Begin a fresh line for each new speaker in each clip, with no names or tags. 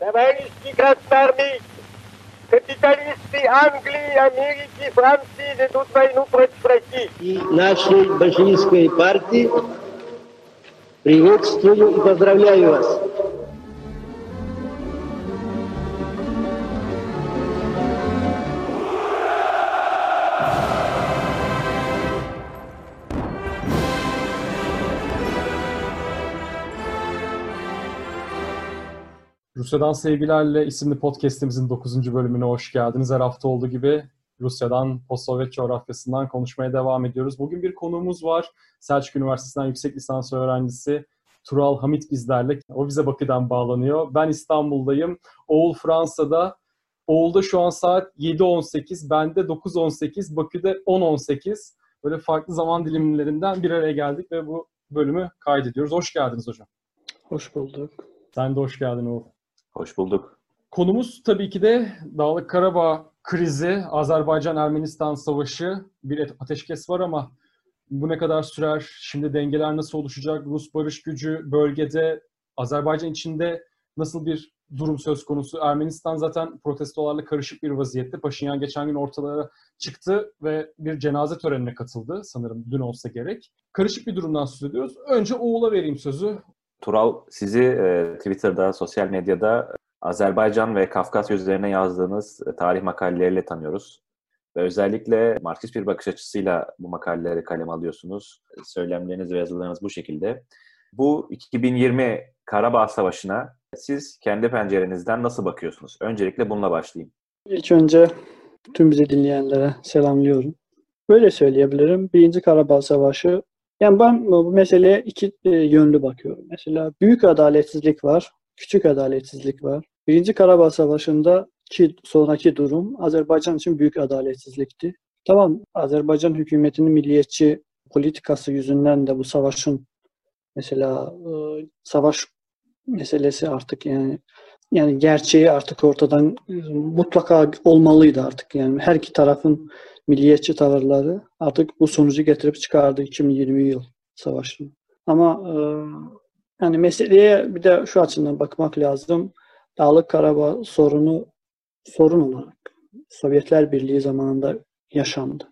Товарищи красноармейцы, капиталисты Англии, Америки, Франции ведут войну против России.
И нашей большевистской партии приветствую и поздравляю вас.
Rusya'dan Sevgilerle isimli podcastimizin 9. bölümüne hoş geldiniz. Her hafta olduğu gibi Rusya'dan, post-Sovyet coğrafyasından konuşmaya devam ediyoruz. Bugün bir konuğumuz var. Selçuk Üniversitesi'nden yüksek lisans öğrencisi Tural Hamit bizlerle. O bize Bakü'den bağlanıyor. Ben İstanbul'dayım. Oğul Fransa'da. Oğul'da şu an saat 7.18, bende 9.18, Bakü'de 10.18. Böyle farklı zaman dilimlerinden bir araya geldik ve bu bölümü kaydediyoruz. Hoş geldiniz hocam.
Hoş bulduk.
Sen de hoş geldin Oğul.
Hoş bulduk.
Konumuz tabii ki de Dağlık Karabağ krizi, Azerbaycan-Ermenistan savaşı, bir ateşkes var ama bu ne kadar sürer, şimdi dengeler nasıl oluşacak, Rus barış gücü bölgede, Azerbaycan içinde nasıl bir durum söz konusu? Ermenistan zaten protestolarla karışık bir vaziyette. Paşinyan geçen gün ortalara çıktı ve bir cenaze törenine katıldı sanırım dün olsa gerek. Karışık bir durumdan söz ediyoruz. Önce Oğul'a vereyim sözü.
Tural sizi e, Twitter'da, sosyal medyada Azerbaycan ve Kafkasya üzerine yazdığınız e, tarih makaleleriyle tanıyoruz. Ve özellikle Marksist bir bakış açısıyla bu makaleleri kaleme alıyorsunuz. Söylemleriniz ve yazılarınız bu şekilde. Bu 2020 Karabağ Savaşı'na siz kendi pencerenizden nasıl bakıyorsunuz? Öncelikle bununla başlayayım.
İlk önce tüm bizi dinleyenlere selamlıyorum. Böyle söyleyebilirim. Birinci Karabağ Savaşı yani ben bu meseleye iki e, yönlü bakıyorum. Mesela büyük adaletsizlik var, küçük adaletsizlik var. Birinci Karabağ Savaşı'nda ki sonraki durum Azerbaycan için büyük adaletsizlikti. Tamam Azerbaycan hükümetinin milliyetçi politikası yüzünden de bu savaşın mesela e, savaş meselesi artık yani yani gerçeği artık ortadan e, mutlaka olmalıydı artık yani her iki tarafın milliyetçi tavırları artık bu sonucu getirip çıkardı 2020 yıl savaşını. Ama e, yani meseleye bir de şu açıdan bakmak lazım. Dağlık Karabağ sorunu sorun olarak Sovyetler Birliği zamanında yaşandı.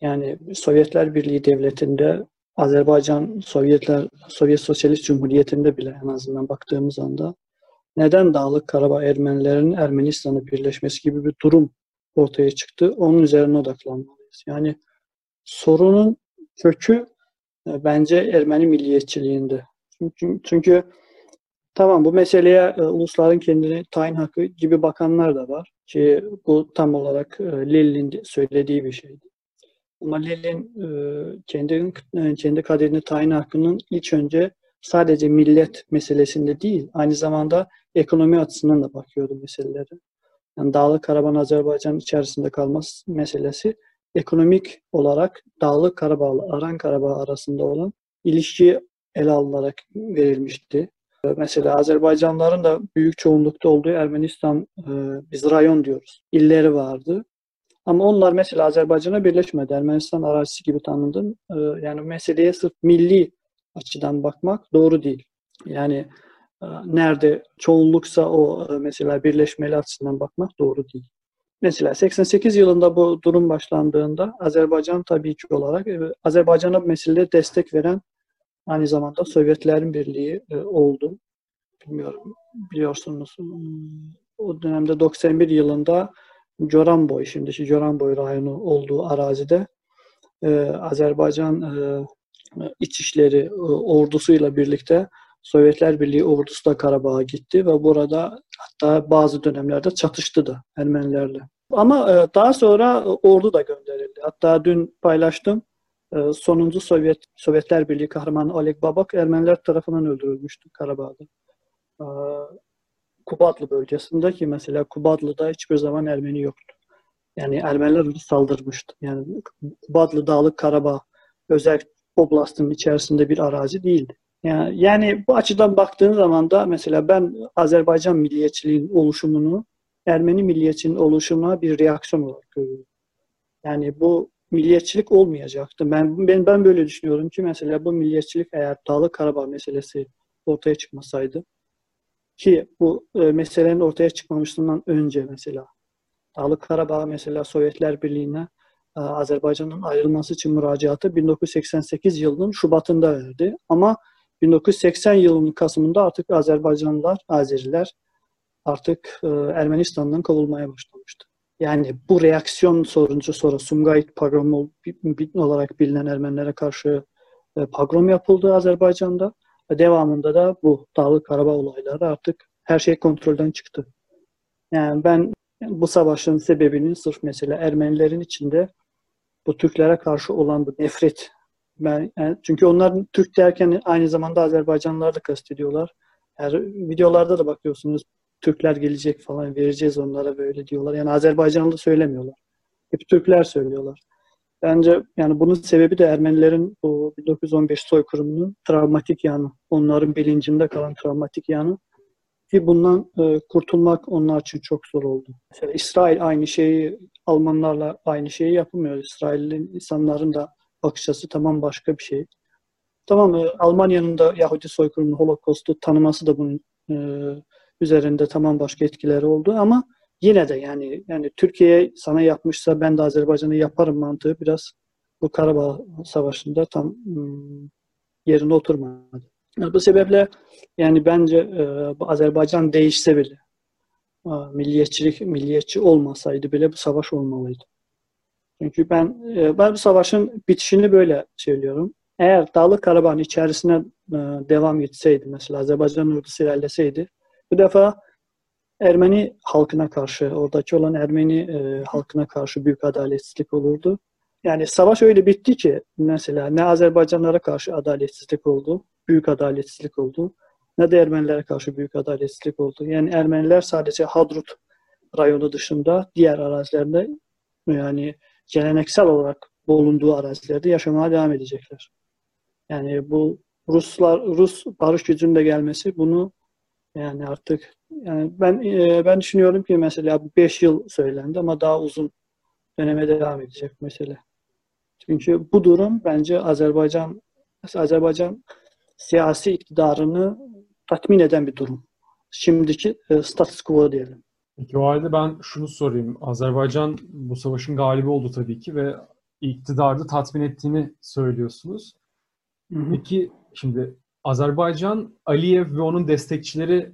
Yani Sovyetler Birliği devletinde Azerbaycan Sovyetler Sovyet Sosyalist Cumhuriyeti'nde bile en azından baktığımız anda neden Dağlık Karabağ Ermenilerin Ermenistan'ı birleşmesi gibi bir durum ortaya çıktı. Onun üzerine odaklanmalıyız. Yani sorunun kökü e, bence Ermeni milliyetçiliğinde. Çünkü, çünkü tamam bu meseleye e, ulusların kendini tayin hakkı gibi bakanlar da var ki bu tam olarak e, Lil'in söylediği bir şeydi. Ama Lil'in e, kendi e, kendi kaderini tayin hakkının ilk önce sadece millet meselesinde değil, aynı zamanda ekonomi açısından da bakıyordu meselelere yani Dağlık Karabağ Azerbaycan içerisinde kalması meselesi ekonomik olarak Dağlık Karabağ Aran Karabağ arasında olan ilişki ele alınarak verilmişti. Mesela Azerbaycanlıların da büyük çoğunlukta olduğu Ermenistan, e, biz rayon diyoruz, illeri vardı. Ama onlar mesela Azerbaycan'a birleşmedi. Ermenistan arazisi gibi tanındı. E, yani meseleye sırf milli açıdan bakmak doğru değil. Yani ee, nerede çoğunluksa o e, mesela birleşmeli açısından bakmak doğru değil. Mesela 88 yılında bu durum başlandığında Azerbaycan tabii ki olarak e, Azerbaycan'a meselede destek veren aynı zamanda Sovyetlerin Birliği e, oldu. Bilmiyorum biliyorsunuz o dönemde 91 yılında Coranboy, şimdiki Coranboy rayonu olduğu arazide Azerbaycan İçişleri ordusuyla birlikte Sovyetler Birliği ordusu da Karabağ'a gitti ve burada hatta bazı dönemlerde çatıştı da Ermenilerle. Ama e, daha sonra ordu da gönderildi. Hatta dün paylaştım. E, sonuncu Sovyet Sovyetler Birliği kahramanı Oleg Babak Ermeniler tarafından öldürülmüştü Karabağ'da. E, Kubadlı bölgesinde ki mesela Kubadlı'da hiçbir zaman Ermeni yoktu. Yani Ermeniler saldırmıştı. Yani Kubadlı Dağlık Karabağ özel oblastın içerisinde bir arazi değildi. Yani, yani bu açıdan baktığın zaman da mesela ben Azerbaycan milliyetçiliğin oluşumunu Ermeni milliyetçiliğin oluşumuna bir reaksiyon olarak görüyorum. Yani bu milliyetçilik olmayacaktı. Ben, ben ben böyle düşünüyorum ki mesela bu milliyetçilik eğer Dağlı Karabağ meselesi ortaya çıkmasaydı ki bu e, meselenin ortaya çıkmamışlığından önce mesela Dağlık Karabağ mesela Sovyetler Birliği'ne e, Azerbaycan'ın ayrılması için müracaatı 1988 yılının Şubat'ında verdi. Ama 1980 yılının Kasım'ında artık Azerbaycanlılar, Azeriler artık e, Ermenistan'dan kovulmaya başlamıştı. Yani bu reaksiyon soruncu sonra Sumgayit pogromu olarak bilinen Ermenilere karşı e, pogrom yapıldı Azerbaycan'da. Devamında da bu Dağlık Karabağ olayları artık her şey kontrolden çıktı. Yani ben bu savaşın sebebinin sırf mesela Ermenilerin içinde bu Türklere karşı olan bu nefret. Ben, yani çünkü onlar Türk derken aynı zamanda Azerbaycanlılar da kastediyorlar. Yani videolarda da bakıyorsunuz Türkler gelecek falan vereceğiz onlara böyle diyorlar. Yani Azerbaycanlı söylemiyorlar. Hep Türkler söylüyorlar. Bence yani bunun sebebi de Ermenilerin bu 1915 soykırımının travmatik yanı. Onların bilincinde kalan travmatik yanı. Ki bundan e, kurtulmak onlar için çok zor oldu. Mesela İsrail aynı şeyi Almanlarla aynı şeyi yapmıyor. İsrail'in insanların da bakış açısı tamam başka bir şey. Tamam e, Almanya'nın da Yahudi soykırımını, Holocaust'u tanıması da bunun e, üzerinde tamam başka etkileri oldu ama yine de yani yani Türkiye sana yapmışsa ben de Azerbaycan'a yaparım mantığı biraz bu Karabağ Savaşı'nda tam hmm, yerine oturmadı. Bu sebeple yani bence bu Azerbaycan değişse bile milliyetçilik milliyetçi olmasaydı bile bu savaş olmalıydı. Çünkü ben e, ben bu savaşın bitişini böyle söylüyorum. Eğer Dağlık Karabağ'ın içerisine e, devam etseydi mesela Azerbaycan ordusu ilerleseydi bu defa Ermeni halkına karşı, oradaki olan Ermeni e, halkına karşı büyük adaletsizlik olurdu. Yani savaş öyle bitti ki mesela ne Azerbaycanlara karşı adaletsizlik oldu, büyük adaletsizlik oldu, ne de Ermenilere karşı büyük adaletsizlik oldu. Yani Ermeniler sadece Hadrut rayonu dışında diğer arazilerinde yani geleneksel olarak bulunduğu arazilerde yaşamaya devam edecekler. Yani bu Ruslar Rus barış gücünde gelmesi bunu yani artık yani ben e, ben düşünüyorum ki mesela 5 yıl söylendi ama daha uzun döneme devam edecek mesele. Çünkü bu durum bence Azerbaycan Azerbaycan siyasi iktidarını tatmin eden bir durum. Şimdiki e, status quo diyelim.
Peki o halde ben şunu sorayım. Azerbaycan bu savaşın galibi oldu tabii ki ve iktidarı tatmin ettiğini söylüyorsunuz. Hı hı. Peki şimdi Azerbaycan, Aliyev ve onun destekçileri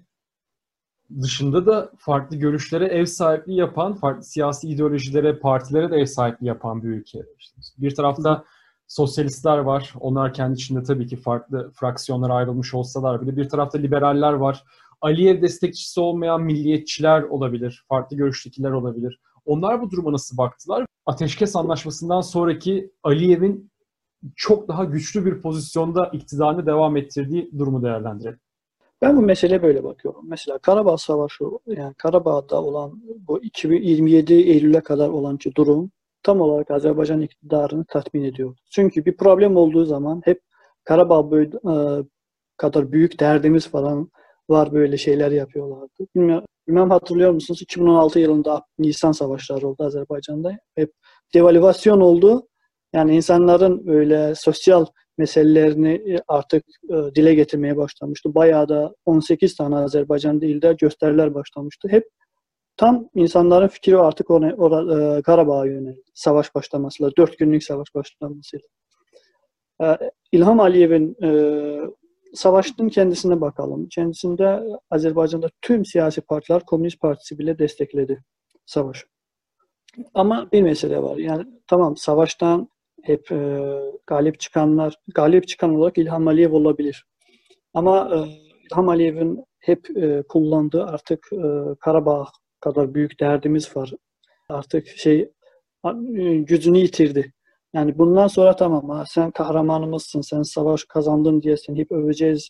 dışında da farklı görüşlere ev sahipliği yapan, farklı siyasi ideolojilere, partilere de ev sahipliği yapan bir ülke. İşte bir tarafta sosyalistler var. Onlar kendi içinde tabii ki farklı fraksiyonlara ayrılmış olsalar bile. Bir tarafta liberaller var. Aliyev destekçisi olmayan milliyetçiler olabilir. Farklı görüştekiler olabilir. Onlar bu duruma nasıl baktılar? Ateşkes Anlaşması'ndan sonraki Aliyev'in çok daha güçlü bir pozisyonda iktidarını devam ettirdiği durumu değerlendirelim.
Ben bu meseleye böyle bakıyorum. Mesela Karabağ Savaşı, yani Karabağ'da olan bu 2027 Eylül'e kadar olan durum tam olarak Azerbaycan iktidarını tatmin ediyor. Çünkü bir problem olduğu zaman hep Karabağ böyle, e, kadar büyük derdimiz falan var böyle şeyler yapıyorlardı. Bilmiyorum, bilmem hatırlıyor musunuz? 2016 yılında Nisan savaşları oldu Azerbaycan'da. Hep devalüasyon oldu. Yani insanların böyle sosyal meselelerini e, artık e, dile getirmeye başlamıştı. Bayağı da 18 tane Azerbaycan ilde gösteriler başlamıştı. Hep tam insanların fikri artık ona, ona e, Karabağ'a yöneldi. Savaş başlamasıyla, dört günlük savaş başlamasıyla. E, İlham Aliyev'in e, savaşın kendisine bakalım. Kendisinde Azerbaycan'da tüm siyasi partiler, Komünist Partisi bile destekledi savaşı. Ama bir mesele var. Yani tamam savaştan hep e, galip çıkanlar, galip çıkan olarak İlham Aliyev olabilir. Ama e, İlham Aliyev'in hep e, kullandığı artık e, Karabağ kadar büyük derdimiz var. Artık şey e, gücünü yitirdi. Yani bundan sonra tamam sen kahramanımızsın, sen savaş kazandın diye seni hep öveceğiz.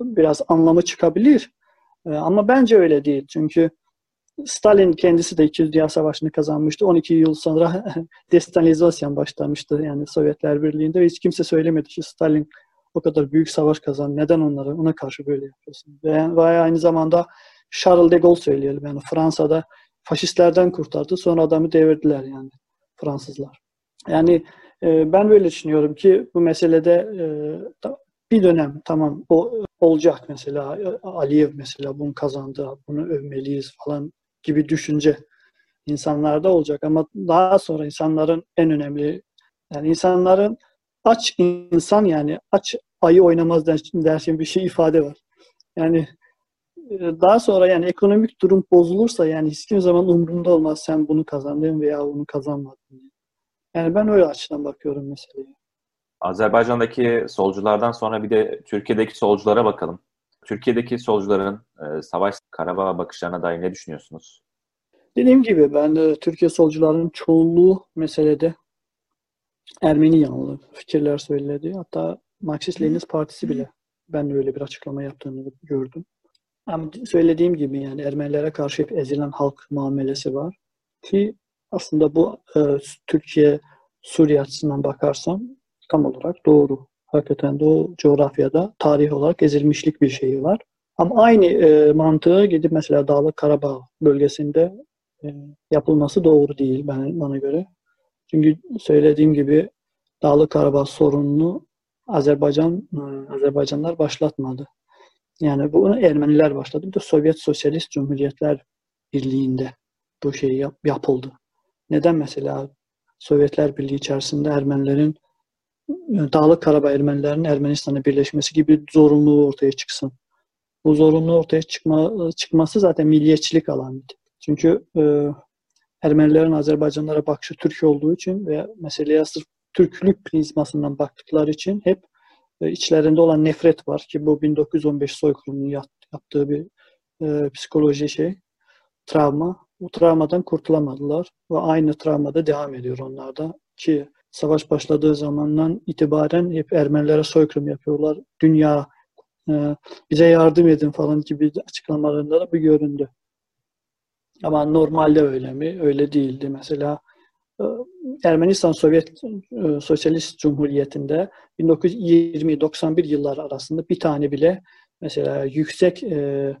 Biraz anlamı çıkabilir. E, ama bence öyle değil. Çünkü Stalin kendisi de 200 Dünya Savaşı'nı kazanmıştı. 12 yıl sonra destalinizasyon başlamıştı. Yani Sovyetler Birliği'nde ve hiç kimse söylemedi ki Stalin o kadar büyük savaş kazandı. Neden onlara ona karşı böyle yapıyorsun? Ve, ve aynı zamanda Charles de Gaulle söyleyelim. Yani Fransa'da faşistlerden kurtardı. Sonra adamı devirdiler yani Fransızlar. Yani e, ben böyle düşünüyorum ki bu meselede e, bir dönem tamam o olacak mesela Aliyev mesela bunu kazandı, bunu övmeliyiz falan gibi düşünce insanlarda olacak ama daha sonra insanların en önemli yani insanların aç insan yani aç ayı oynamaz dersin bir şey ifade var. Yani e, daha sonra yani ekonomik durum bozulursa yani hiçbir zaman umurumda olmaz sen bunu kazandın veya bunu kazanmadın. Yani ben öyle açıdan bakıyorum meseleye.
Azerbaycan'daki solculardan sonra bir de Türkiye'deki solculara bakalım. Türkiye'deki solcuların e, savaş Karabağ bakışlarına dair ne düşünüyorsunuz?
Dediğim gibi ben de Türkiye solcularının çoğunluğu meselede Ermeni yanlı fikirler söyledi. Hatta Marksist-Leninist Partisi bile ben de öyle bir açıklama yaptığını gördüm. Ama söylediğim gibi yani Ermenilere karşı hep ezilen halk muamelesi var. Ki aslında bu e, Türkiye Suriye açısından bakarsam tam olarak doğru. Hakikaten o coğrafyada tarih olarak ezilmişlik bir şeyi var. Ama aynı e, mantığı gidip mesela Dağlık Karabağ bölgesinde e, yapılması doğru değil ben, bana göre. Çünkü söylediğim gibi Dağlık Karabağ sorununu Azerbaycan e, Azerbaycanlar başlatmadı. Yani bunu Ermeniler başladı. Bir de Sovyet Sosyalist Cumhuriyetler Birliği'nde bu şey yap, yapıldı. Neden mesela Sovyetler Birliği içerisinde Ermenilerin Dağlık Karabağ Ermenilerin Ermenistan'a birleşmesi gibi zorunluluğu ortaya çıksın. Bu zorunlu ortaya çıkma, çıkması zaten milliyetçilik alameti. Çünkü e, Ermenilerin Azerbaycanlara bakışı Türk olduğu için ve meseleye sırf Türklük prizmasından baktıkları için hep e, içlerinde olan nefret var ki bu 1915 soykırımının yaptığı bir e, psikoloji şey, travma. Bu travmadan kurtulamadılar ve aynı travmada devam ediyor onlarda ki savaş başladığı zamandan itibaren hep Ermenilere soykırım yapıyorlar. Dünya e, bize yardım edin falan gibi açıklamalarında da bu göründü. Ama normalde öyle mi? Öyle değildi. Mesela Ermenistan Sovyet e, Sosyalist Cumhuriyeti'nde 1920-91 yıllar arasında bir tane bile mesela yüksek e,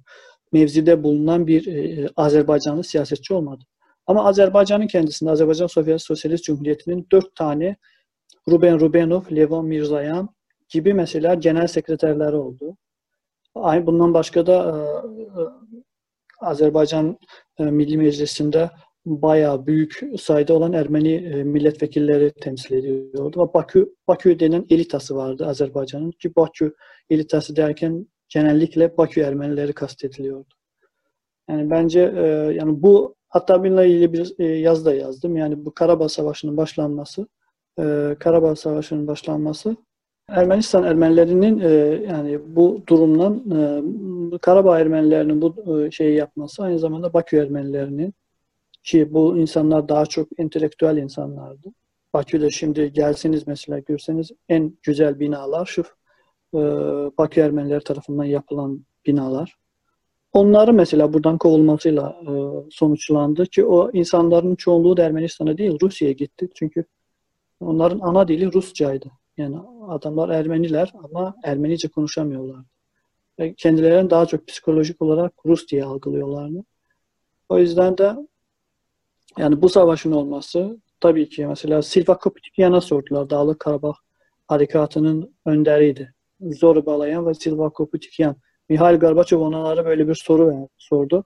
mevzide bulunan bir Azerbaycanlı siyasetçi olmadı. Ama Azerbaycan'ın kendisinde Azerbaycan Sovyet Sosyalist Cumhuriyeti'nin dört tane Ruben Rubenov, Levon Mirzayan gibi mesela genel sekreterleri oldu. Bundan başka da Azerbaycan e, Milli Meclisi'nde bayağı büyük sayıda olan Ermeni e, milletvekilleri temsil ediyordu. Ve Bakü, Bakü denen elitası vardı Azerbaycan'ın. Ki Bakü elitası derken genellikle Bakü Ermenileri kastediliyordu. Yani bence e, yani bu hatta bununla ilgili bir e, yazı da yazdım. Yani bu Karabağ Savaşı'nın başlanması e, Karabağ Savaşı'nın başlanması Ermenistan Ermenilerinin e, yani bu durumdan e, Karabağ Ermenilerinin bu e, şeyi yapması aynı zamanda Bakü Ermenilerinin ki bu insanlar daha çok entelektüel insanlardı. Bakü'de şimdi gelseniz mesela görseniz en güzel binalar şu e, Bakü Ermenileri tarafından yapılan binalar. Onları mesela buradan kovulmasıyla e, sonuçlandı ki o insanların çoğunluğu da Ermenistan'a değil Rusya'ya gitti. Çünkü onların ana dili Rusçaydı. Yani adamlar Ermeniler ama Ermenice konuşamıyorlar. Ve kendilerini daha çok psikolojik olarak Rus diye algılıyorlardı. O yüzden de yani bu savaşın olması tabii ki mesela Silva Kopitikyan'a sordular. Dağlık Karabağ harekatının önderiydi. Zorbalayan ve Silva Kopitikyan. Mihail Gorbaçov onlara böyle bir soru sordu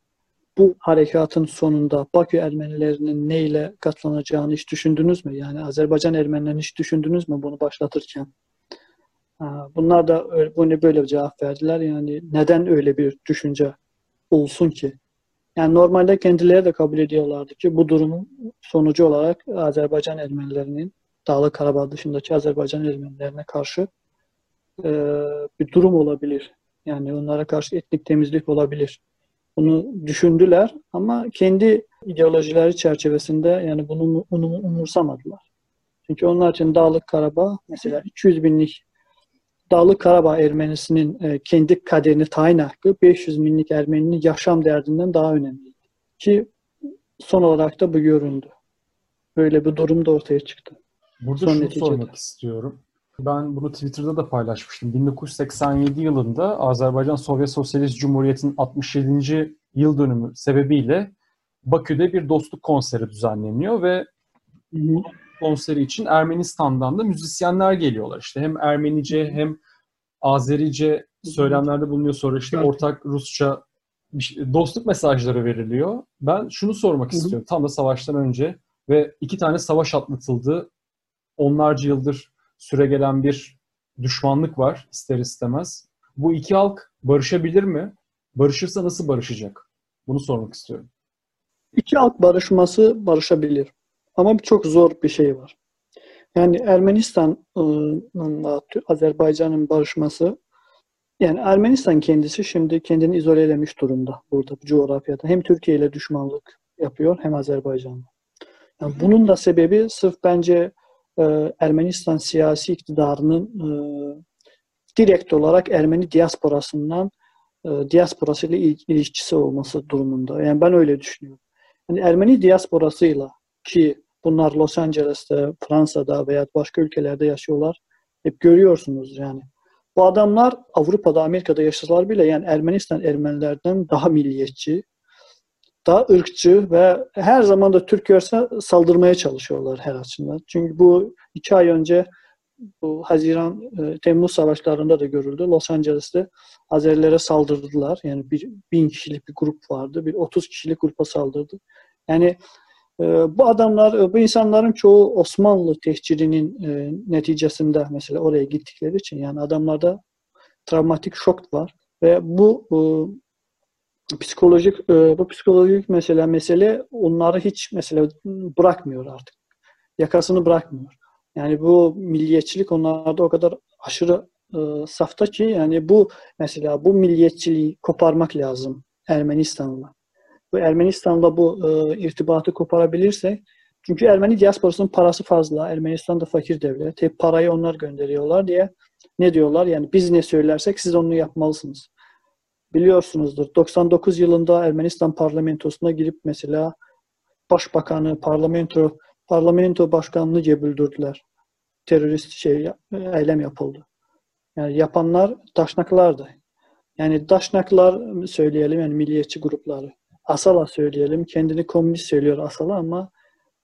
bu harekatın sonunda Bakü Ermenilerinin neyle katlanacağını hiç düşündünüz mü? Yani Azerbaycan Ermenilerini hiç düşündünüz mü bunu başlatırken? Bunlar da bunu böyle bir cevap verdiler. Yani neden öyle bir düşünce olsun ki? Yani normalde kendileri de kabul ediyorlardı ki bu durumun sonucu olarak Azerbaycan Ermenilerinin Dağlı Karabağ dışındaki Azerbaycan Ermenilerine karşı e, bir durum olabilir. Yani onlara karşı etnik temizlik olabilir bunu düşündüler ama kendi ideolojileri çerçevesinde yani bunu, bunu umursamadılar. Çünkü onlar için Dağlık Karabağ mesela 200 binlik Dağlık Karabağ Ermenisinin e, kendi kaderini tayin hakkı 500 binlik Ermeninin yaşam derdinden daha önemliydi. Ki son olarak da bu göründü. Böyle bir durum da ortaya çıktı.
Burada son şunu neticede. sormak istiyorum. Ben bunu Twitter'da da paylaşmıştım. 1987 yılında Azerbaycan Sovyet Sosyalist Cumhuriyeti'nin 67. yıl dönümü sebebiyle Bakü'de bir dostluk konseri düzenleniyor ve konseri için Ermenistan'dan da müzisyenler geliyorlar. İşte hem Ermenice hem Azerice söylemlerde bulunuyor sonra işte ortak Rusça şey- dostluk mesajları veriliyor. Ben şunu sormak istiyorum. Tam da savaştan önce ve iki tane savaş atlatıldı. Onlarca yıldır süre gelen bir düşmanlık var ister istemez. Bu iki halk barışabilir mi? Barışırsa nasıl barışacak? Bunu sormak istiyorum.
İki halk barışması barışabilir. Ama çok zor bir şey var. Yani Ermenistan'la Azerbaycan'ın barışması yani Ermenistan kendisi şimdi kendini izolelemiş durumda burada bu coğrafyada. Hem Türkiye ile düşmanlık yapıyor hem Azerbaycan'la. Yani bunun da sebebi sırf bence e, Ermenistan siyasi iktidarının e, direkt olarak Ermeni diasporasından e, diasporasıyla il- ilişkisi olması durumunda. Yani ben öyle düşünüyorum. Yani Ermeni diasporasıyla ki bunlar Los Angeles'te, Fransa'da veya başka ülkelerde yaşıyorlar. Hep görüyorsunuz yani. Bu adamlar Avrupa'da, Amerika'da yaşasalar bile yani Ermenistan Ermenilerden daha milliyetçi, daha ırkçı ve her zaman da Türk görse saldırmaya çalışıyorlar her açıdan. Çünkü bu iki ay önce bu Haziran, e, Temmuz savaşlarında da görüldü. Los Angeles'te Azerilere saldırdılar. Yani bir bin kişilik bir grup vardı. Bir 30 kişilik grupa saldırdı. Yani bu adamlar, e, bu insanların çoğu Osmanlı tehcirinin e, neticesinde mesela oraya gittikleri için yani adamlarda travmatik şok var bu e, psikolojik e, bu psikolojik mesela mesele onları hiç mesela bırakmıyor artık. Yakasını bırakmıyor. Yani bu milliyetçilik onlarda o kadar aşırı e, safta ki yani bu mesela bu milliyetçiliği koparmak lazım Ermenistan'la. Bu Ermenistan'la bu e, irtibatı koparabilirse çünkü Ermeni diasporasının parası fazla. Ermenistan da fakir devlet. Hep parayı onlar gönderiyorlar diye ne diyorlar? Yani biz ne söylersek siz onu yapmalısınız. Biliyorsunuzdur. 99 yılında Ermenistan parlamentosuna girip mesela başbakanı, parlamento parlamento başkanını cebüldürdüler. Terörist şey eylem yapıldı. Yani yapanlar daşnaklardı. Yani daşnaklar söyleyelim yani milliyetçi grupları. Asala söyleyelim. Kendini komünist söylüyor Asala ama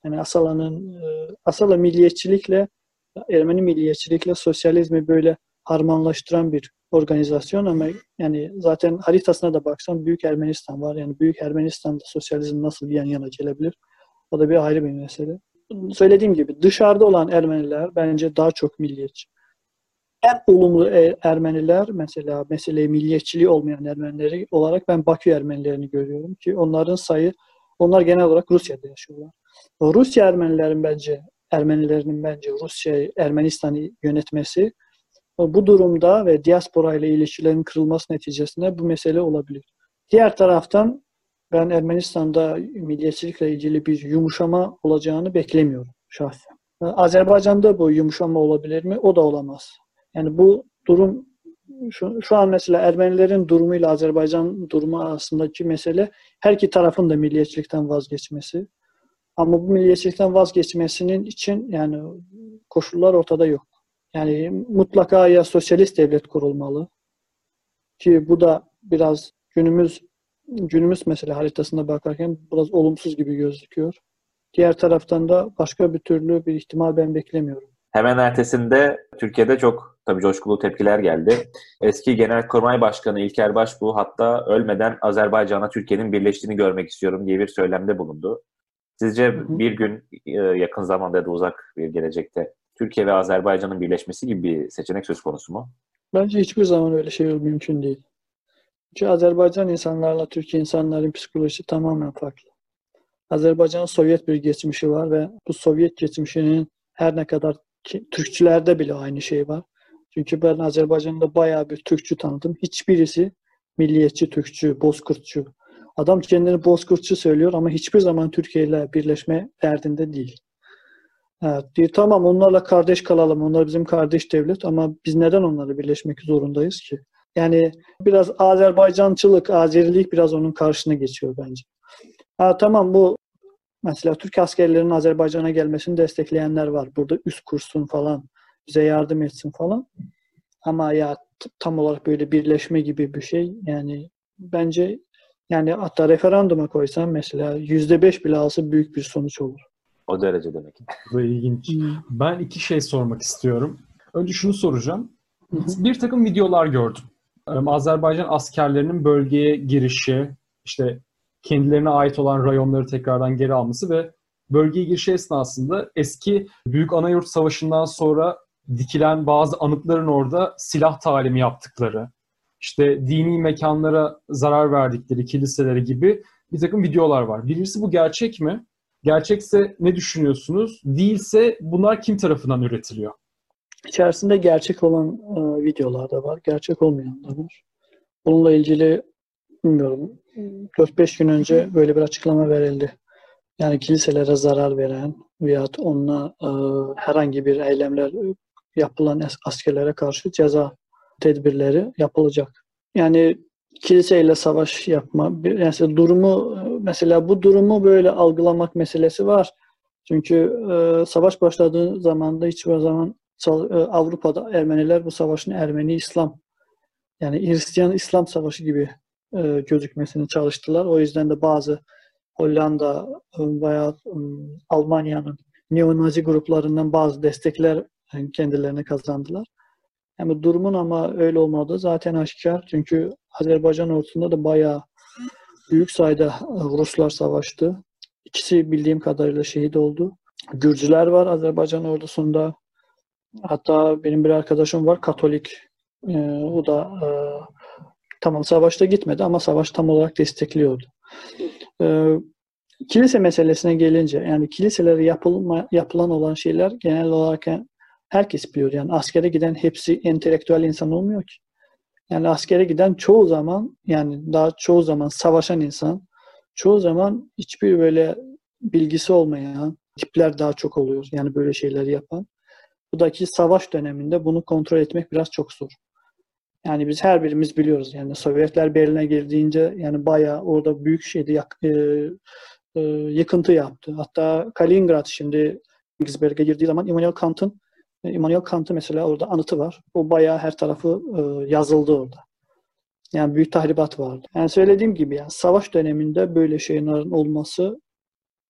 yani Asala'nın e, Asala milliyetçilikle Ermeni milliyetçilikle sosyalizmi böyle harmanlaştıran bir organizasyon ama yani zaten haritasına da baksan Büyük Ermenistan var. Yani Büyük Ermenistan'da sosyalizm nasıl yan yana gelebilir? O da bir ayrı bir mesele. Söylediğim gibi dışarıda olan Ermeniler bence daha çok milliyetçi. En olumlu e- Ermeniler mesela meseleyi milliyetçiliği olmayan Ermenileri olarak ben Bakü Ermenilerini görüyorum ki onların sayı onlar genel olarak Rusya'da yaşıyorlar. Rusya Ermenilerin bence Ermenilerinin bence Rusya Ermenistan'ı yönetmesi bu durumda ve diaspora ile ilişkilerin kırılması neticesinde bu mesele olabilir. Diğer taraftan ben Ermenistan'da milliyetçilikle ilgili bir yumuşama olacağını beklemiyorum şahsen. Azerbaycan'da bu yumuşama olabilir mi? O da olamaz. Yani bu durum şu, şu an mesela Ermenilerin durumuyla Azerbaycan durumu arasındaki mesele her iki tarafın da milliyetçilikten vazgeçmesi. Ama bu milliyetçilikten vazgeçmesinin için yani koşullar ortada yok. Yani mutlaka ya sosyalist devlet kurulmalı ki bu da biraz günümüz günümüz mesela haritasına bakarken biraz olumsuz gibi gözüküyor. Diğer taraftan da başka bir türlü bir ihtimal ben beklemiyorum.
Hemen ertesinde Türkiye'de çok tabii coşkulu tepkiler geldi. Eski Genelkurmay Başkanı İlker Başbuğ hatta ölmeden Azerbaycan'la Türkiye'nin birleştiğini görmek istiyorum diye bir söylemde bulundu. Sizce
Hı hı.
bir gün e, yakın zamanda ya da uzak bir gelecekte Türkiye ve Azerbaycan'ın birleşmesi gibi bir seçenek söz konusu mu?
Bence hiçbir zaman öyle şey mümkün değil. Çünkü Azerbaycan insanlarla Türkiye insanların psikolojisi tamamen farklı. Azerbaycan'ın Sovyet bir geçmişi var ve bu Sovyet geçmişinin her ne kadar ki, Türkçülerde bile aynı şey var. Çünkü ben Azerbaycan'da bayağı bir Türkçü tanıdım. Hiçbirisi milliyetçi Türkçü, bozkurtçu. Adam kendini bozkurtçu söylüyor ama hiçbir zaman Türkiye ile birleşme derdinde değil. Evet, diyor, tamam onlarla kardeş kalalım. Onlar bizim kardeş devlet ama biz neden onlarla birleşmek zorundayız ki? Yani biraz Azerbaycançılık, Azerilik biraz onun karşısına geçiyor bence. Ha, tamam bu mesela Türk askerlerinin Azerbaycan'a gelmesini destekleyenler var. Burada üst kursun falan, bize yardım etsin falan. Ama ya tam olarak böyle birleşme gibi bir şey yani bence yani hatta referanduma koysam mesela yüzde beş bile alsa büyük bir sonuç olur.
O derece demek.
Bu ilginç. Ben iki şey sormak istiyorum. Önce şunu soracağım. bir takım videolar gördüm. Azerbaycan askerlerinin bölgeye girişi, işte kendilerine ait olan rayonları tekrardan geri alması ve bölgeye girişi esnasında eski Büyük Anayurt Savaşı'ndan sonra dikilen bazı anıtların orada silah talimi yaptıkları, işte dini mekanlara zarar verdikleri, kiliseleri gibi bir takım videolar var. Birincisi bu gerçek mi? Gerçekse ne düşünüyorsunuz? Değilse bunlar kim tarafından üretiliyor?
İçerisinde gerçek olan e, videolar da var, gerçek olmayan da var. Bununla ilgili bilmiyorum 4-5 gün önce böyle bir açıklama verildi. Yani kiliselere zarar veren veya onunla e, herhangi bir eylemler yapılan askerlere karşı ceza tedbirleri yapılacak. Yani kiliseyle savaş yapma, yani durumu mesela bu durumu böyle algılamak meselesi var. Çünkü e, savaş başladığı zaman da hiçbir zaman e, Avrupa'da Ermeniler bu savaşın Ermeni İslam yani Hristiyan İslam savaşı gibi e, gözükmesini çalıştılar. O yüzden de bazı Hollanda veya e, Almanya'nın neonazi gruplarından bazı destekler kendilerine kazandılar. Yani durumun ama öyle olmadığı zaten aşikar. Çünkü Azerbaycan ordusunda da bayağı büyük sayıda e, Ruslar savaştı. İkisi bildiğim kadarıyla şehit oldu. Gürcüler var Azerbaycan ordusunda. Hatta benim bir arkadaşım var Katolik. Ee, o da e, tamam savaşta gitmedi ama savaş tam olarak destekliyordu. Ee, kilise meselesine gelince yani kiliselere yapılma, yapılan olan şeyler genel olarak herkes biliyor. Yani askere giden hepsi entelektüel insan olmuyor ki. Yani askere giden çoğu zaman yani daha çoğu zaman savaşan insan çoğu zaman hiçbir böyle bilgisi olmayan tipler daha çok oluyor. Yani böyle şeyler yapan. Budaki savaş döneminde bunu kontrol etmek biraz çok zor. Yani biz her birimiz biliyoruz. Yani Sovyetler Berlin'e girdiğince yani bayağı orada büyük şeydi yak, e, e, yıkıntı yaptı. Hatta Kaliningrad şimdi Königsberg'e girdiği zaman Immanuel Kant'ın Immanuel Kant'ın mesela orada anıtı var. O bayağı her tarafı e, yazıldı orada. Yani büyük tahribat vardı. Yani söylediğim gibi yani savaş döneminde böyle şeylerin olması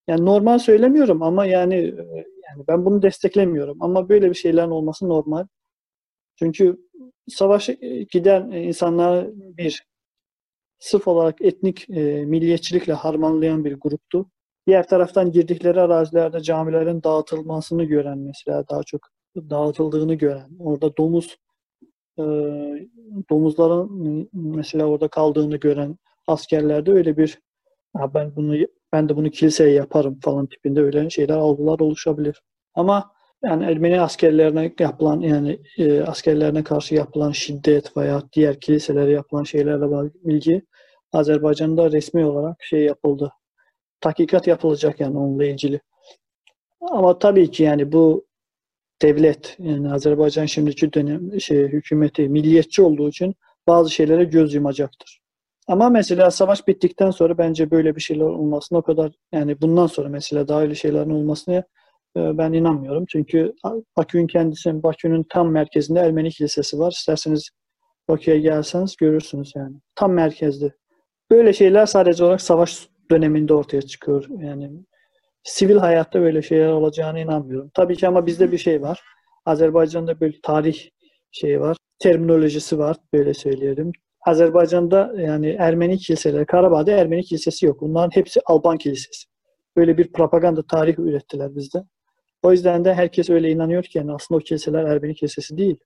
yani normal söylemiyorum ama yani e, yani ben bunu desteklemiyorum ama böyle bir şeylerin olması normal. Çünkü savaşa giden insanlar bir sırf olarak etnik e, milliyetçilikle harmanlayan bir gruptu. Diğer taraftan girdikleri arazilerde camilerin dağıtılmasını gören mesela daha çok dağıtıldığını gören, orada domuz e, domuzların mesela orada kaldığını gören askerlerde öyle bir ben bunu ben de bunu kiliseye yaparım falan tipinde öyle şeyler algılar oluşabilir. Ama yani Ermeni askerlerine yapılan yani e, askerlerine karşı yapılan şiddet veya diğer kiliselere yapılan şeylerle ilgili Azerbaycan'da resmi olarak şey yapıldı. Tahkikat yapılacak yani onunla ilgili. Ama tabii ki yani bu devlet yani Azerbaycan şimdiki dönem şey hükümeti milliyetçi olduğu için bazı şeylere göz yumacaktır. Ama mesela savaş bittikten sonra bence böyle bir şeyler olmasına o kadar yani bundan sonra mesela daha öyle şeylerin olmasına e, ben inanmıyorum. Çünkü Bakü'nün kendisi, Bakü'nün tam merkezinde Ermeni kilisesi var. İsterseniz Bakü'ye gelseniz görürsünüz yani. Tam merkezde. Böyle şeyler sadece olarak savaş döneminde ortaya çıkıyor. Yani sivil hayatta böyle şeyler olacağını inanmıyorum. Tabii ki ama bizde bir şey var. Azerbaycan'da böyle tarih şeyi var. Terminolojisi var. Böyle söyleyelim. Azerbaycan'da yani Ermeni kiliseleri, Karabağ'da Ermeni kilisesi yok. Bunların hepsi Alban kilisesi. Böyle bir propaganda tarih ürettiler bizde. O yüzden de herkes öyle inanıyor ki yani aslında o kiliseler Ermeni kilisesi değil.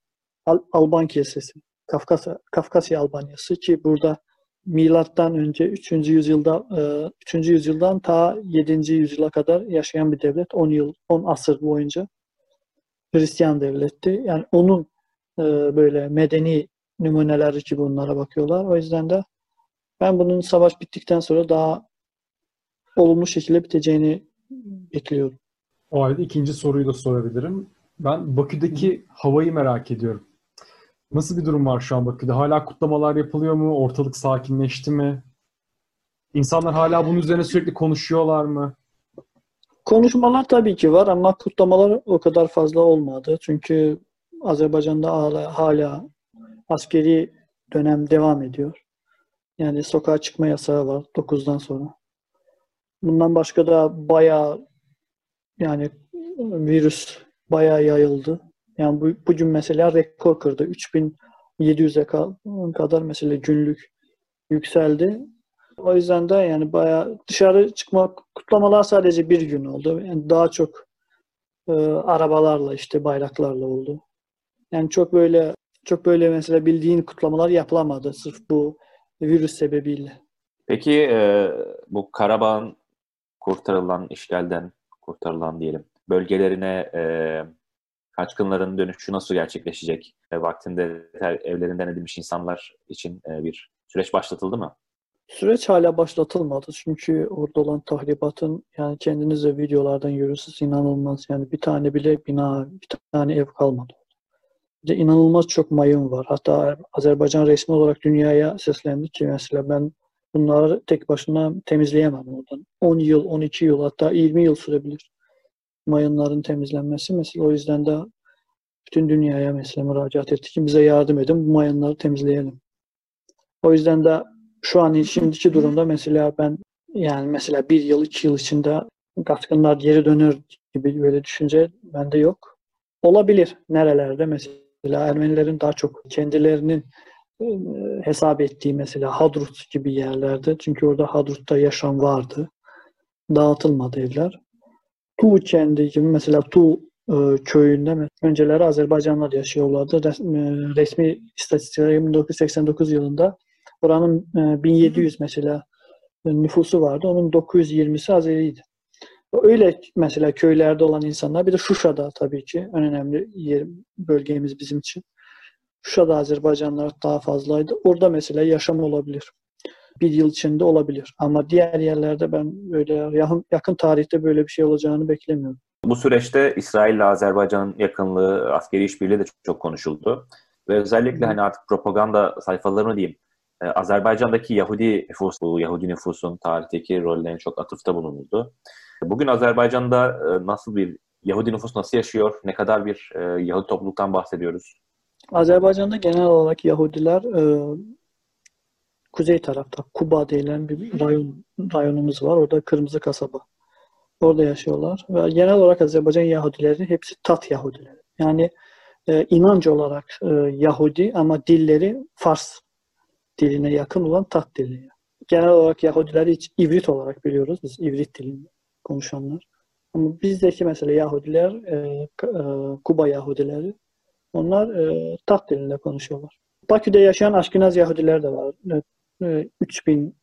Al Alban kilisesi. Kafkasya, Kafkasya Albanyası ki burada milattan önce 3. yüzyılda 3. E, yüzyıldan ta 7. yüzyıla kadar yaşayan bir devlet. 10 yıl, 10 asır boyunca Hristiyan devletti. Yani onun e, böyle medeni numuneleri gibi bunlara bakıyorlar. O yüzden de ben bunun savaş bittikten sonra daha olumlu şekilde biteceğini bekliyorum.
O halde ikinci soruyu da sorabilirim. Ben Bakü'deki havayı merak ediyorum. Nasıl bir durum var şu an Bakü'de? Hala kutlamalar yapılıyor mu? Ortalık sakinleşti mi? İnsanlar hala bunun üzerine sürekli konuşuyorlar mı?
Konuşmalar tabii ki var ama kutlamalar o kadar fazla olmadı. Çünkü Azerbaycan'da hala, hala askeri dönem devam ediyor. Yani sokağa çıkma yasağı var 9'dan sonra. Bundan başka da bayağı yani virüs bayağı yayıldı. Yani bu, bugün mesela rekor kırdı. 3700'e kadar mesela günlük yükseldi. O yüzden de yani bayağı dışarı çıkma kutlamalar sadece bir gün oldu. Yani daha çok e, arabalarla işte bayraklarla oldu. Yani çok böyle çok böyle mesela bildiğin kutlamalar yapılamadı sırf bu virüs sebebiyle.
Peki e, bu Karabağ'ın kurtarılan, işgalden kurtarılan diyelim bölgelerine e, kaçkınların dönüşü nasıl gerçekleşecek? E, vaktinde evlerinden edilmiş insanlar için e, bir süreç başlatıldı mı?
Süreç hala başlatılmadı çünkü orada olan tahribatın yani kendiniz de videolardan görürsünüz inanılmaz yani bir tane bile bina, bir tane ev kalmadı. Bir de inanılmaz çok mayın var. Hatta Azerbaycan resmi olarak dünyaya seslendi ki mesela ben bunları tek başına temizleyemem oradan. 10 yıl, 12 yıl hatta 20 yıl sürebilir mayınların temizlenmesi. Mesela o yüzden de bütün dünyaya mesela müracaat ettik ki bize yardım edin bu mayınları temizleyelim. O yüzden de şu an şimdiki durumda mesela ben yani mesela bir yıl, iki yıl içinde katkınlar geri dönür gibi böyle düşünce bende yok. Olabilir. Nerelerde mesela Ermenilerin daha çok kendilerinin hesap ettiği mesela Hadrut gibi yerlerde. Çünkü orada Hadrut'ta yaşam vardı. Dağıtılmadı evler. Tu kendi gibi mesela Tu e, köyünde önceleri Azerbaycanlılar yaşıyorlardı. Resmi, resmi istatistiklere 1989 yılında Buranın 1700 e, mesela nüfusu vardı. Onun 920'si Azeriydi. Öyle mesela köylerde olan insanlar bir de Şuşa'da tabii ki en önemli yer, bölgemiz bizim için. Şuşa'da Azerbaycanlılar daha fazlaydı. Orada mesela yaşam olabilir. Bir yıl içinde olabilir. Ama diğer yerlerde ben böyle yakın, yakın tarihte böyle bir şey olacağını beklemiyorum.
Bu süreçte İsrail ile Azerbaycan'ın yakınlığı, askeri işbirliği de çok, çok konuşuldu. Ve özellikle hani artık propaganda sayfalarını diyeyim ee, Azerbaycan'daki Yahudi nüfusu, Yahudi nüfusun tarihteki rollerine çok atıfta bulunuldu. Bugün Azerbaycan'da e, nasıl bir Yahudi nüfus nasıl yaşıyor? Ne kadar bir e, Yahudi topluluktan bahsediyoruz?
Azerbaycan'da genel olarak Yahudiler e, kuzey tarafta Kuba denilen bir rayon, rayonumuz var. Orada Kırmızı Kasaba. Orada yaşıyorlar. Ve genel olarak Azerbaycan Yahudileri hepsi Tat Yahudileri. Yani e, inanç olarak e, Yahudi ama dilleri Fars diline yakın olan Tat dili. Genel olarak Yahudileri hiç ivrit olarak biliyoruz. Biz ivrit dilini konuşanlar. Ama bizdeki mesela Yahudiler, e, e, Kuba Yahudileri onlar e, Tat dilinde konuşuyorlar. Bakü'de yaşayan Aşkinaz Yahudiler de var. E, 3000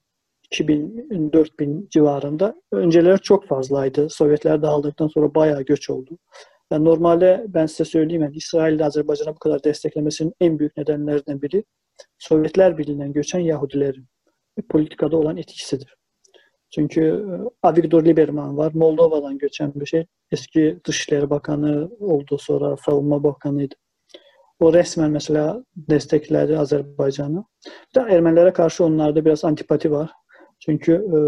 2000 4000 civarında. Önceleri çok fazlaydı. Sovyetler dağıldıktan sonra bayağı göç oldu. Yani normalde ben size söyleyeyim yani İsrail ile Azerbaycan'a bu kadar desteklemesinin en büyük nedenlerinden biri Sovyetler Birliği'nden göçen Yahudilerin politikada olan etkisidir. Çünkü e, Avigdor Lieberman var. Moldova'dan göçen bir şey. Eski Dışişleri Bakanı oldu sonra Savunma Bakanıydı. O resmen mesela destekledi Azerbaycan'ı. Bir de Ermenilere karşı onlarda biraz antipati var. Çünkü e,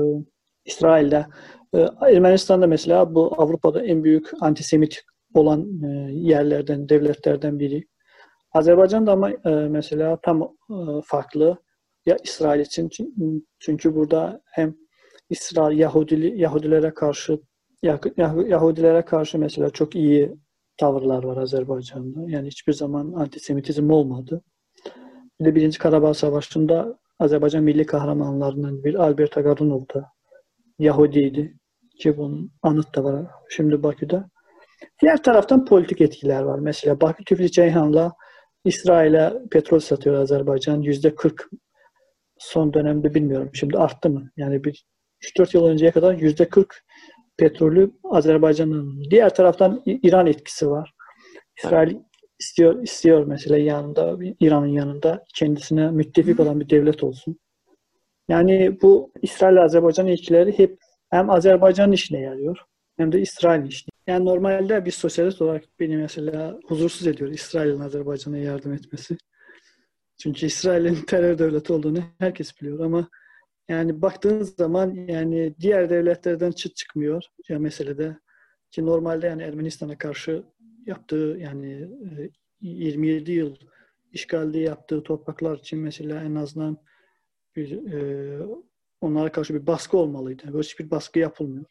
İsrail'de e, Ermenistan'da mesela bu Avrupa'da en büyük antisemit olan e, yerlerden, devletlerden biri. Azerbaycan da ama e, mesela tam e, farklı. Ya İsrail için çünkü burada hem İsrail Yahudili, Yahudilere karşı Yahudilere karşı mesela çok iyi tavırlar var Azerbaycan'da. Yani hiçbir zaman antisemitizm olmadı. Bir de Birinci Karabağ Savaşı'nda Azerbaycan milli kahramanlarından bir Albert Agadunov da Yahudiydi. Ki bunun anıt da var şimdi Bakü'de. Diğer taraftan politik etkiler var. Mesela Bakü Tiflis Ceyhan'la İsrail'e petrol satıyor Azerbaycan. Yüzde 40 son dönemde bilmiyorum. Şimdi arttı mı? Yani bir 3-4 yıl önceye kadar yüzde 40 petrolü Azerbaycan'ın. Diğer taraftan İran etkisi var. İsrail istiyor istiyor mesela yanında İran'ın yanında kendisine müttefik olan bir devlet olsun. Yani bu İsrail Azerbaycan ilişkileri hep hem Azerbaycan'ın işine yarıyor hem de İsrail'in işine. Yani normalde bir sosyalist olarak beni mesela huzursuz ediyor İsrail'in Azerbaycan'a yardım etmesi. Çünkü İsrail'in terör devleti olduğunu herkes biliyor ama yani baktığınız zaman yani diğer devletlerden çıt çıkmıyor ya meselede ki normalde yani Ermenistan'a karşı yaptığı yani 27 e, yıl işgalde yaptığı topraklar için mesela en azından bir, e, onlara karşı bir baskı olmalıydı. Böyle hiçbir baskı yapılmıyor.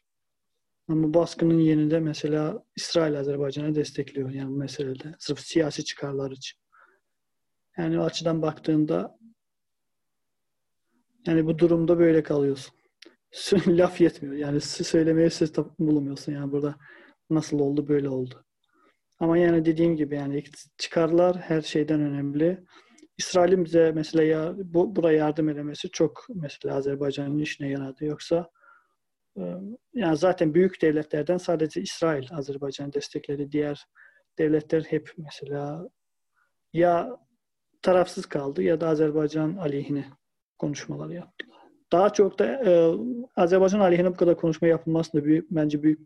Ama baskının yeninde mesela İsrail Azerbaycan'ı destekliyor yani bu meselede. Sırf siyasi çıkarlar için. Yani o açıdan baktığında yani bu durumda böyle kalıyorsun. Laf yetmiyor. Yani söylemeye söz bulamıyorsun yani burada nasıl oldu böyle oldu. Ama yani dediğim gibi yani çıkarlar her şeyden önemli. İsrail'in bize mesela ya, bu buraya yardım edemesi çok mesela Azerbaycan'ın işine yaradı. Yoksa e, yani zaten büyük devletlerden sadece İsrail Azerbaycan'ı destekledi. Diğer devletler hep mesela ya tarafsız kaldı ya da Azerbaycan aleyhine konuşmalar yaptılar. Daha çok da e, Azerbaycan aleyhine bu kadar konuşma yapılmasının da büyük, bence büyük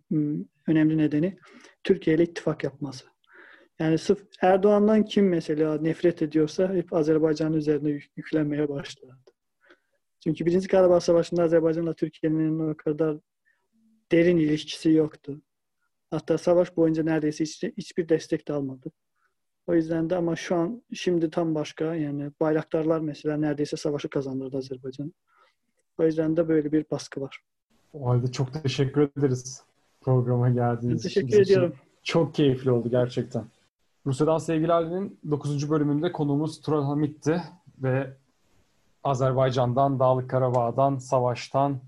önemli nedeni Türkiye ile ittifak yapması. Yani sırf Erdoğan'dan kim mesela nefret ediyorsa hep Azerbaycan üzerine yük, yüklenmeye başladı. Çünkü Birinci Karabağ Savaşı'nda Azerbaycan'la Türkiye'nin o kadar derin ilişkisi yoktu. Hatta savaş boyunca neredeyse hiç, hiçbir destek de almadı. O yüzden de ama şu an şimdi tam başka yani bayraktarlar mesela neredeyse savaşı kazandırdı Azerbaycan. O yüzden de böyle bir baskı var.
O halde çok teşekkür ederiz programa geldiğiniz
için. Teşekkür ediyorum.
Çok keyifli oldu gerçekten. Rusya'dan Sevgili Ali'nin 9. bölümünde konuğumuz Turan Hamit'ti ve Azerbaycan'dan, Dağlık Karabağ'dan, Savaş'tan,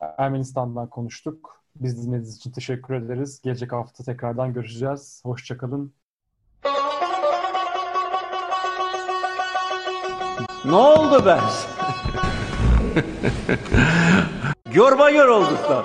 Ermenistan'dan konuştuk. Biz dinlediğiniz için teşekkür ederiz. Gelecek hafta tekrardan görüşeceğiz. Hoşçakalın.
Ne oldu ben? Yorba yor olduk lan.